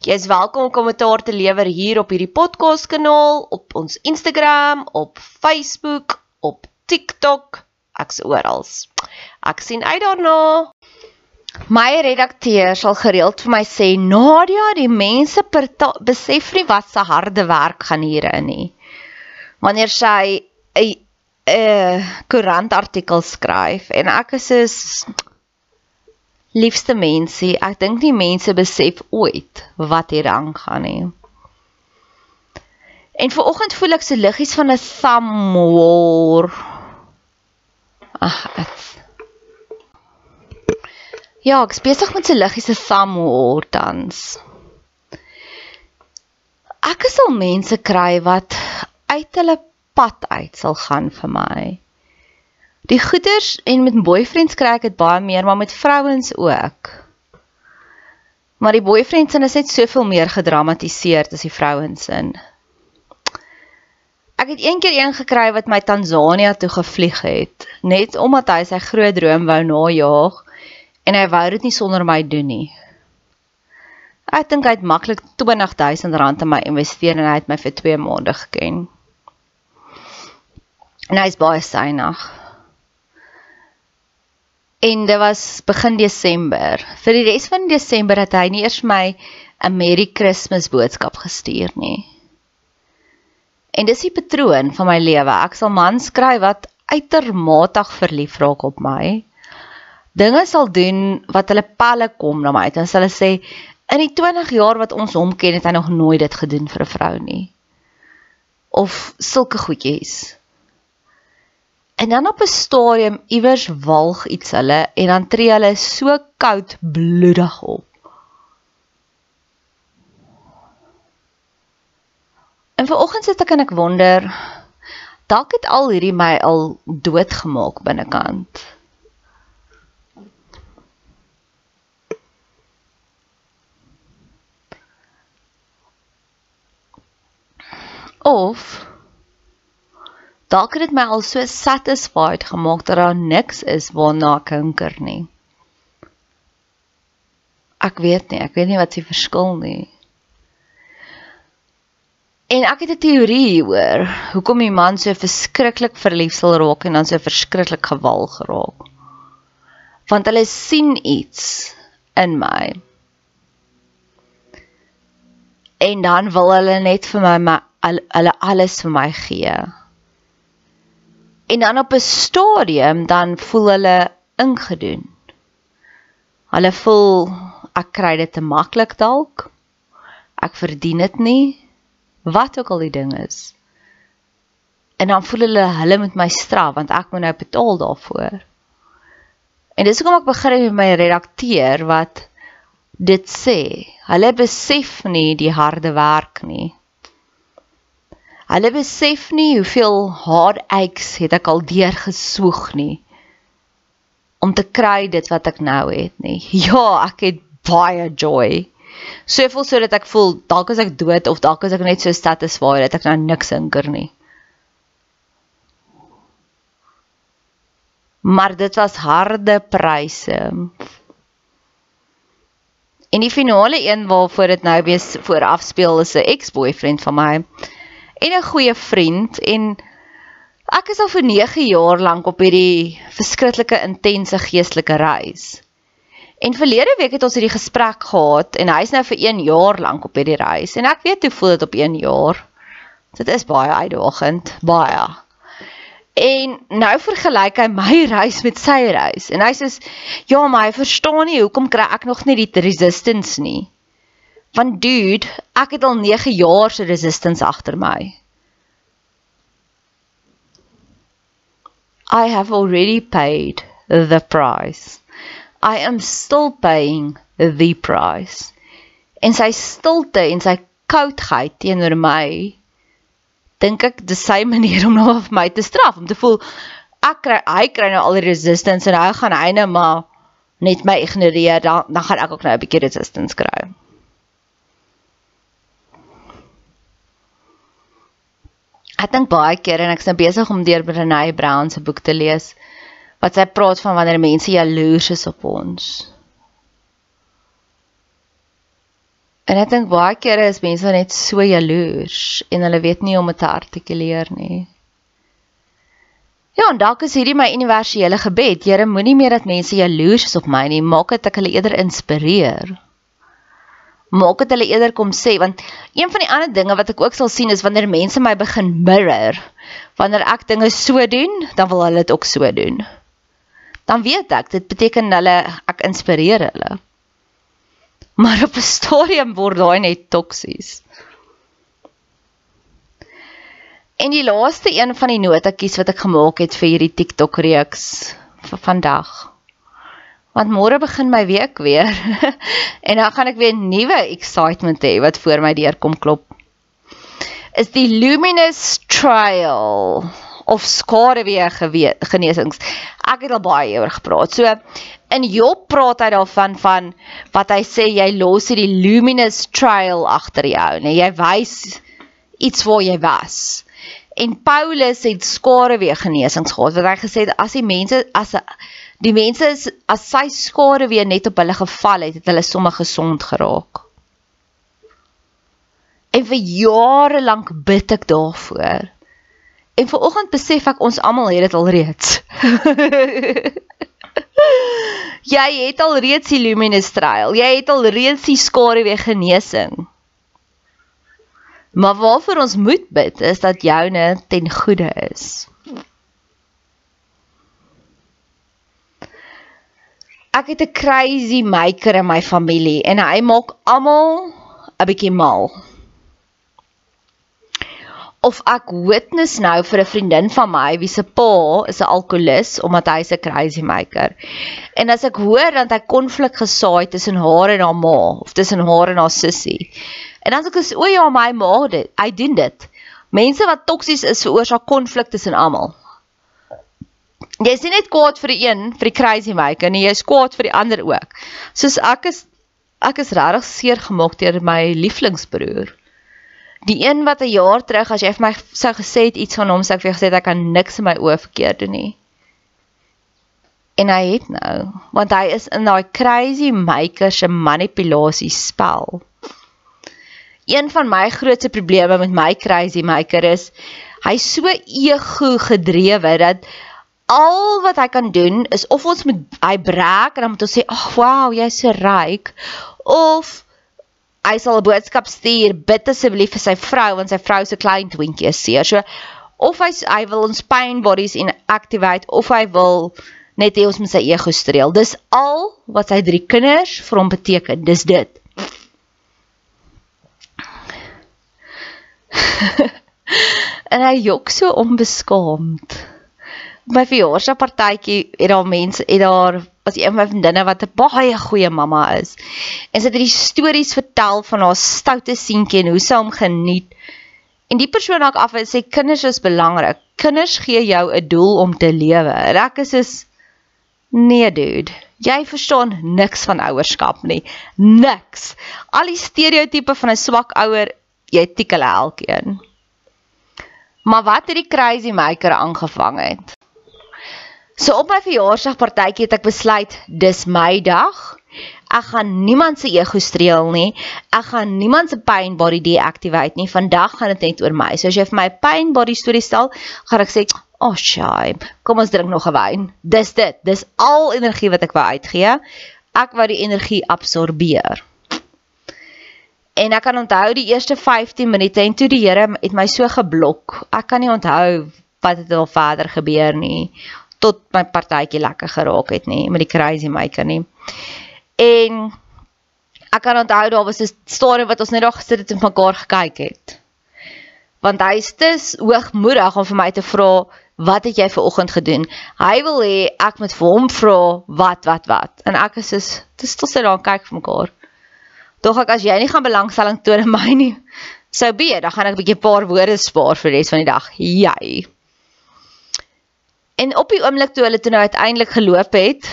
Jy is welkom om kommentaar te lewer hier op hierdie podcast kanaal, op ons Instagram, op Facebook, op TikTok, ek's oral. Ek sien uit daarna. My redakteur sal gereeld vir my sê, "Nadia, die mense besef nie wat se harde werk gaan hierin nie." Wanneer sy 'n 'n koerantartikel skryf en ek is so liefste mensie, ek dink nie mense besef ooit wat hier aangaan nie. En vir oggend voel ek so liggies van 'n thumb war. Ag, ek Ja, ek is besig met so liggies se thumb war tans. Ek sal mense kry wat uit hulle pad uit sal gaan vir my. Die goeders en met boyfriends kry ek dit baie meer, maar met vrouens ook. Maar die boyfriends is net soveel meer gedramatiseer as die vrouens in. Ek het eendag een gekry wat my Tansanië toe gevlieg het, net omdat hy sy groot droom wou najaag en hy wou dit nie sonder my doen nie. Ek dink hy het maklik 20000 rand in my investeer en hy het my vir 2 maande geken. En hy is baie synig. En dit was begin Desember. Vir die res van Desember het hy nie eers my 'n Merry Christmas boodskap gestuur nie. En dis die patroon van my lewe. Ek sal mans kry wat uitermate verlief raak op my. Dinge sal doen wat hulle pelle kom na my. Sal hulle sê in die 20 jaar wat ons hom ken, het hy nog nooit dit gedoen vir 'n vrou nie. Of sulke goedjies. En dan op 'n stadium iewers walg iets hulle en dan tree hulle so koud bloedig op. En vanoggend sit ek en ek wonder dalk het al hierdie my al doodgemaak binnekant. Of dalk het dit my al so satisfied gemaak dat daar niks is waarna ek hinker nie. Ek weet nie, ek weet nie wat se verskil nie. En ek het 'n teorie hieroor, hoekom die man so verskriklik verlief sal raak en dan so verskriklik gewal geraak. Want hulle sien iets in my. En dan wil hulle net vir my al, hulle alles vir my gee. En dan op 'n stadium dan voel hulle ingedoen. Hulle voel ek kry dit te maklik dalk. Ek verdien dit nie. Wat ook al die ding is. En dan voel hulle hulle moet my straf want ek moet nou betaal daarvoor. En dis hoekom ek begin met my redakteur wat dit sê. Hulle besef nie die harde werk nie. Hulle besef nie hoeveel heartaches het ek al deurgeswoeg nie om te kry dit wat ek nou het nie. Ja, ek het baie joy. Soveel sodat ek voel dalk as ek dood of dalk as ek net so satisfied dat ek nou niks hinker nie. Maar dit was harde pryse. En die finale een waarvoor dit nou weer vooraf speel is 'n ex-boyfriend van my en 'n goeie vriend en ek is al vir 9 jaar lank op hierdie verskriklike intense geestelike reis. En verlede week het ons hierdie gesprek gehad en hy's nou vir 1 jaar lank op hierdie reis en ek weet hoe voel dit op 1 jaar. Dit is baie uitdagend, baie. En nou vergelyk hy my reis met sy reis en hy sê ja, maar hy verstaan nie hoekom kry ek nog nie die resistance nie. Want dude, ek het al 9 jaar se resistance agter my. I have already paid the price. I am still paying the price. En sy stilte en sy koudheid teenoor my dink ek dis sy manier om nou vir my te straf om te voel ek kry hy kry nou al die resistance en hy gaan hy nou maar net my ignoreer dan dan gaan ek ook nou 'n bietjie resistance kry. Ek dink baie keer en ek's nou besig om deur Brené Brown se boek te lees wat sy praat van wanneer mense jaloers is op ons. En ek dink baie keer is mense net so jaloers en hulle weet nie om dit te artikuleer nie. Ja, en dalk is hierdie my universele gebed. Here, moenie meer dat mense jaloers is op my nie, maak dit ek hulle eerder inspireer maak dit hulle eerder kom sê want een van die ander dinge wat ek ook sal sien is wanneer mense my begin mirror wanneer ek dinge so doen dan wil hulle dit ook so doen. Dan weet ek dit beteken hulle ek inspireer hulle. Maar op 'n stadium word daai net toksies. En die laaste een van die notetjies wat ek gemaak het vir hierdie TikTok reeks vir vandag want môre begin my week weer. En dan gaan ek weer nuwe excitement hê wat voor my deur kom klop. Is die luminous trial of skaduwee genesings ek het al baie oor gepraat. So in Job praat hy daarvan van wat hy sê jy los hierdie luminous trial agter jou nê jy wys iets waar jy was. En Paulus het skaduwee genesings gehad wat hy gesê het as die mense as 'n Die mense is as sy skade weer net op hulle geval het, het hulle sommer gesond geraak. En vir jare lank bid ek daarvoor. En vanoggend besef ek ons almal het dit al reeds. jy het al reeds die luminous trial. Jy het al reeds die skade weer genesing. Maar waarvoor ons moet bid is dat joune ten goeie is. Ek het 'n crazy maker in my familie en hy maak almal 'n bietjie mal. Of ek witness nou vir 'n vriendin van my wie se pa is 'n alkolikus omdat hy 'n crazy maker. En as ek hoor dat hy konflik gesaai tussen haar en haar ma of tussen haar en haar sussie. En dan sê ek o ja, my ma dit, hy doen dit. Mense wat toksies is veroorsaak konflik tussen almal. Jy is nie net kwaad vir die een, vir die crazy maker nie, jy is kwaad vir die ander ook. Soos ek is ek is regtig seer gemaak deur my lieflingsbroer. Die een wat 'n jaar terug as jy vir my sou gesê het iets van hom, sou ek vir gesê ek kan niks in my oë verkeerd doen nie. En hy het nou, want hy is in daai crazy maker se manipulasie spel. Een van my grootste probleme met my crazy maker is hy so ego gedrewe dat al wat hy kan doen is of ons moet hy breek en dan moet ons sê ag wow jy's so ryk of hy sal 'n boodskap stuur, bid asseblief vir sy vrou want sy vrou se klein twintjie is seer. So of hy hy wil ons pain bodies in activate of hy wil net hê ons moet sy ego streel. Dis al wat sy drie kinders vir hom beteken. Dis dit. en hy jok so onbeskaamd. My verjaarsdagpartytjie het daar mense het daar was een van my vriendinne wat 'n baie goeie mamma is. En sy het hierdie stories vertel van haar stoute seentjie en hoe sy hom geniet. En die persoon raak af en sê kinders is belangrik. Kinders gee jou 'n doel om te lewe. Ek is is nee dude. Jy verstaan niks van ouerskap nie. Niks. Al die stereotipe van 'n swak ouer, jy tik hulle elkeen. Maar wat het die crazy maker aangevang het? So op my verjaarsdagpartytjie het ek besluit dis my dag. Ek gaan niemand se ego streel nie. Ek gaan niemand se pain body deactivate nie. Vandag gaan dit net oor my. So as jy vir my pain body storie stel, gaan ek sê, "Oh shame, kom ons drink nog 'n wyn." Dis dit. Dis al energie wat ek wou uitgee. Ek wou die energie absorbeer. En ek kan onthou die eerste 15 minute en toe die Here het my so geblok. Ek kan nie onthou wat het al verder gebeur nie tot my partytjie lekker geraak het nie met die crazy maker nie. En ek kan onthou daar was 'n storie wat ons net daar gesit het en mekaar gekyk het. Want hy is te hoogmoedig om vir my te vra wat het jy ver oggend gedoen? Hy wil hê ek moet vir hom vra wat wat wat. En ek is so dis tot sy daar kyk vir mekaar. Tog ek as jy nie gaan belangstelling toon in my nie, sou be, dan gaan ek 'n bietjie paar woorde spaar vir die res van die dag. Jy. En op die oomblik toe hulle toe nou uiteindelik geloop het,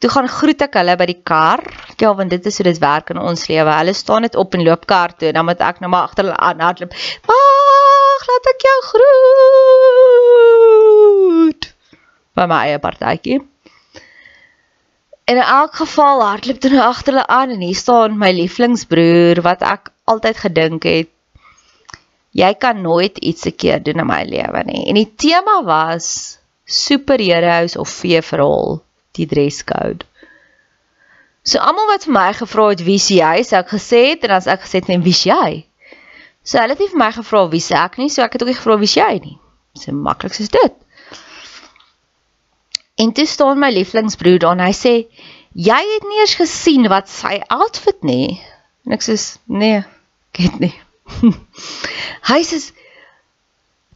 toe gaan groet ek hulle by die kar. Ja, want dit is hoe dit werk in ons lewe. Hulle staan net op en loop kar toe, dan moet ek nou maar agter hulle aan hardloop. Wag, laat ek jou groet. By my eie partytjie. En in elk geval hardloop toe nou agter hulle aan en hier staan my lieflingsbroer wat ek altyd gedink het jy kan nooit iets sekeer doen in my lewe nie. En die tema was superheroes of vee verhaal, die dresscode. So almal wat vir my gevra het wie is jy, sê ek gesê het en as ek gesê het net wie is jy. So hulle het nie vir my gevra wie se ek nie, so ek het ook nie gevra wie is jy nie. So maklik soos dit. En toe staan my lieflingsbroer daar en hy sê: "Jy het nie eers gesien wat sy outfit nie." En ek sê: "Nee, ek het nie." hy sê: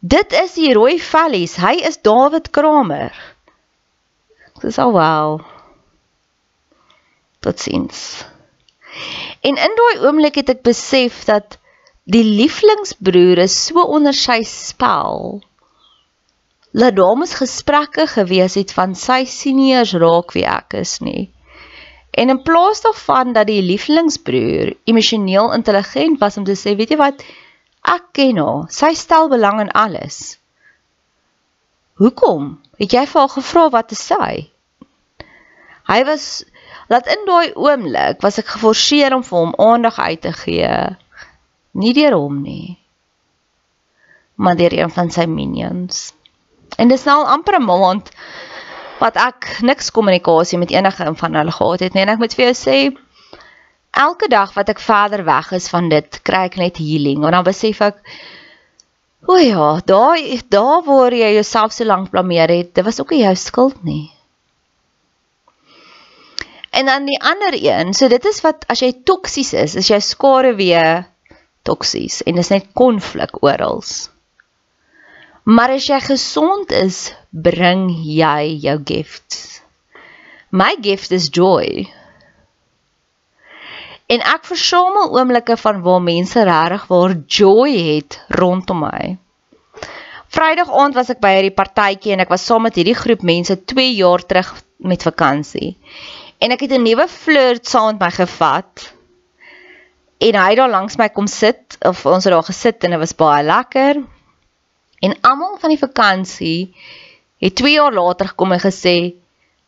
"Dit is die rooi vellies. Hy is David Kramer." Ek sê: "Oh wow." Totsiens. En in daai oomblik het ek besef dat die lieflingsbroer is so onder sy spel laat dames gesprekke gewees het van sy seniors raak wie ek is nie. En in plaas daarvan dat die lieflingsbroer emosioneel intelligent was om te sê, weet jy wat, ek ken haar, sy stel belang in alles. Hoekom? Het jy vir haar gevra wat te sê? Hy was laat in daai oomblik was ek geforseer om vir hom aandag uit te gee. Nie deur hom nie, maar deur een van sy minions. En dis nou al amper 'n maand wat ek niks kommunikasie met enige een van hulle gehad het nie. En ek moet vir jou sê elke dag wat ek verder weg is van dit, kry ek net healing. En dan besef ek o ja, daai daar waar jy jouself so lank blameer het, dit was ook nie jou skuld nie. En dan die ander een, so dit is wat as jy toksies is, is jou skare weer toksies en dis net konflik oral. Maar as jy gesond is, bring jy jou gifts. My gift is joy. En ek versamel oomblikke van waar mense regtig waar joy het rondom my. Vrydag aand was ek by hierdie partytjie en ek was saam met hierdie groep mense 2 jaar terug met vakansie. En ek het 'n nuwe flirt saam met my gevat. En hy het daar langs my kom sit of ons het daar gesit en dit was baie lekker. En almal van die vakansie het 2 jaar later gekom en gesê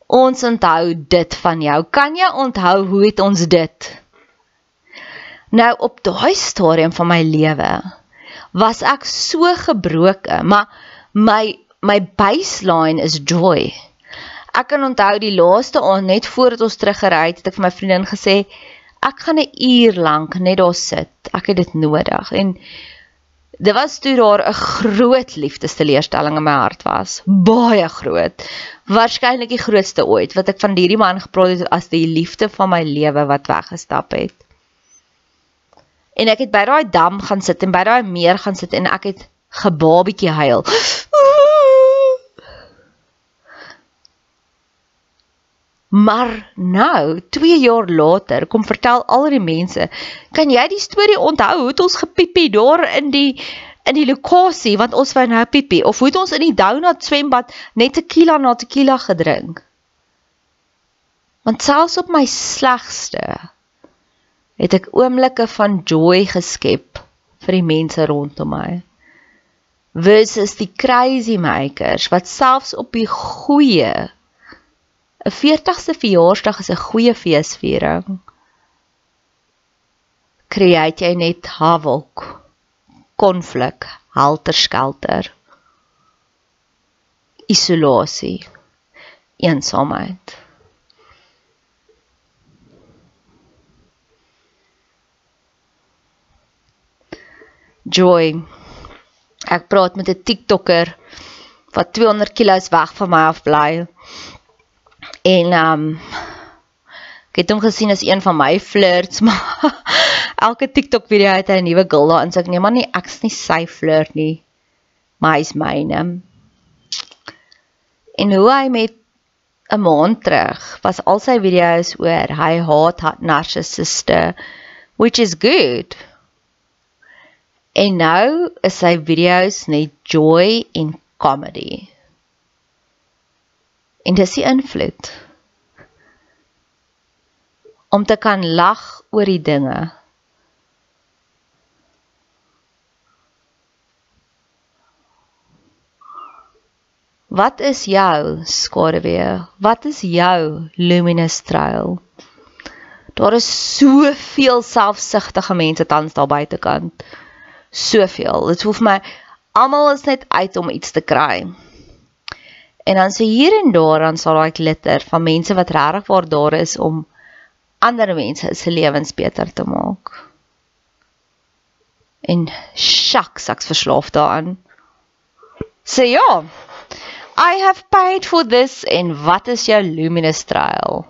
ons onthou dit van jou. Kan jy onthou hoe het ons dit? Nou op daai stadium van my lewe was ek so gebroken, maar my my baseline is joy. Ek kan onthou die laaste aand net voordat ons teruggery het, het ek vir my vriendin gesê ek gaan 'n uur lank net daar sit. Ek het dit nodig en dit was toe daar 'n groot liefdesteleurstelling in my hart was. Baie groot. Waarskynlik die grootste ooit wat ek van hierdie man gepraat het as die liefde van my lewe wat weggestap het. En ek het by daai dam gaan sit en by daai meer gaan sit en ek het gebabietjie huil. Maar nou, 2 jaar later, kom vertel al die mense, kan jy die storie onthou hoe het ons gepiepie daar in die in die lokasie want ons wou nou piepie of hoe het ons in die donut swembad net tequila na tequila gedrink? Want selfs op my slegste het ek oomblikke van joy geskep vir die mense rondom my. Versus die crazy makers wat selfs op die goeie 'n 40ste verjaarsdag is 'n goeie feesviering. Create jy net havoc, konflik, halterskelter, isolasie, eensaamheid. Joy. Ek praat met 'n TikToker wat 200 kg weg van my af bly. En um ek het hom gesien as een van my flirts, maar elke TikTok video het hy 'n nuwe girl daarin, so ek neem maar nie ek's nie sy flirt nie. Maar hy's myne. En hoe hy met 'n maand terug was al sy video's oor hy haat narcissiste, which is good. En nou is sy video's net joy en comedy en dis die invloed om te kan lag oor die dinge Wat is jou skaduwee? Wat is jou luminous trail? Daar is soveel selfsugtige mense tans daar buitekant. Soveel. Dit hoef my almal is net uit om iets te kry. En dan so hier en daar dan sal daai glitter van mense wat regtig waar daar is om ander mense se lewens beter te maak. En shucks, ek's verslaaf daaraan. So ja. I have paid for this en wat is jou luminous trail?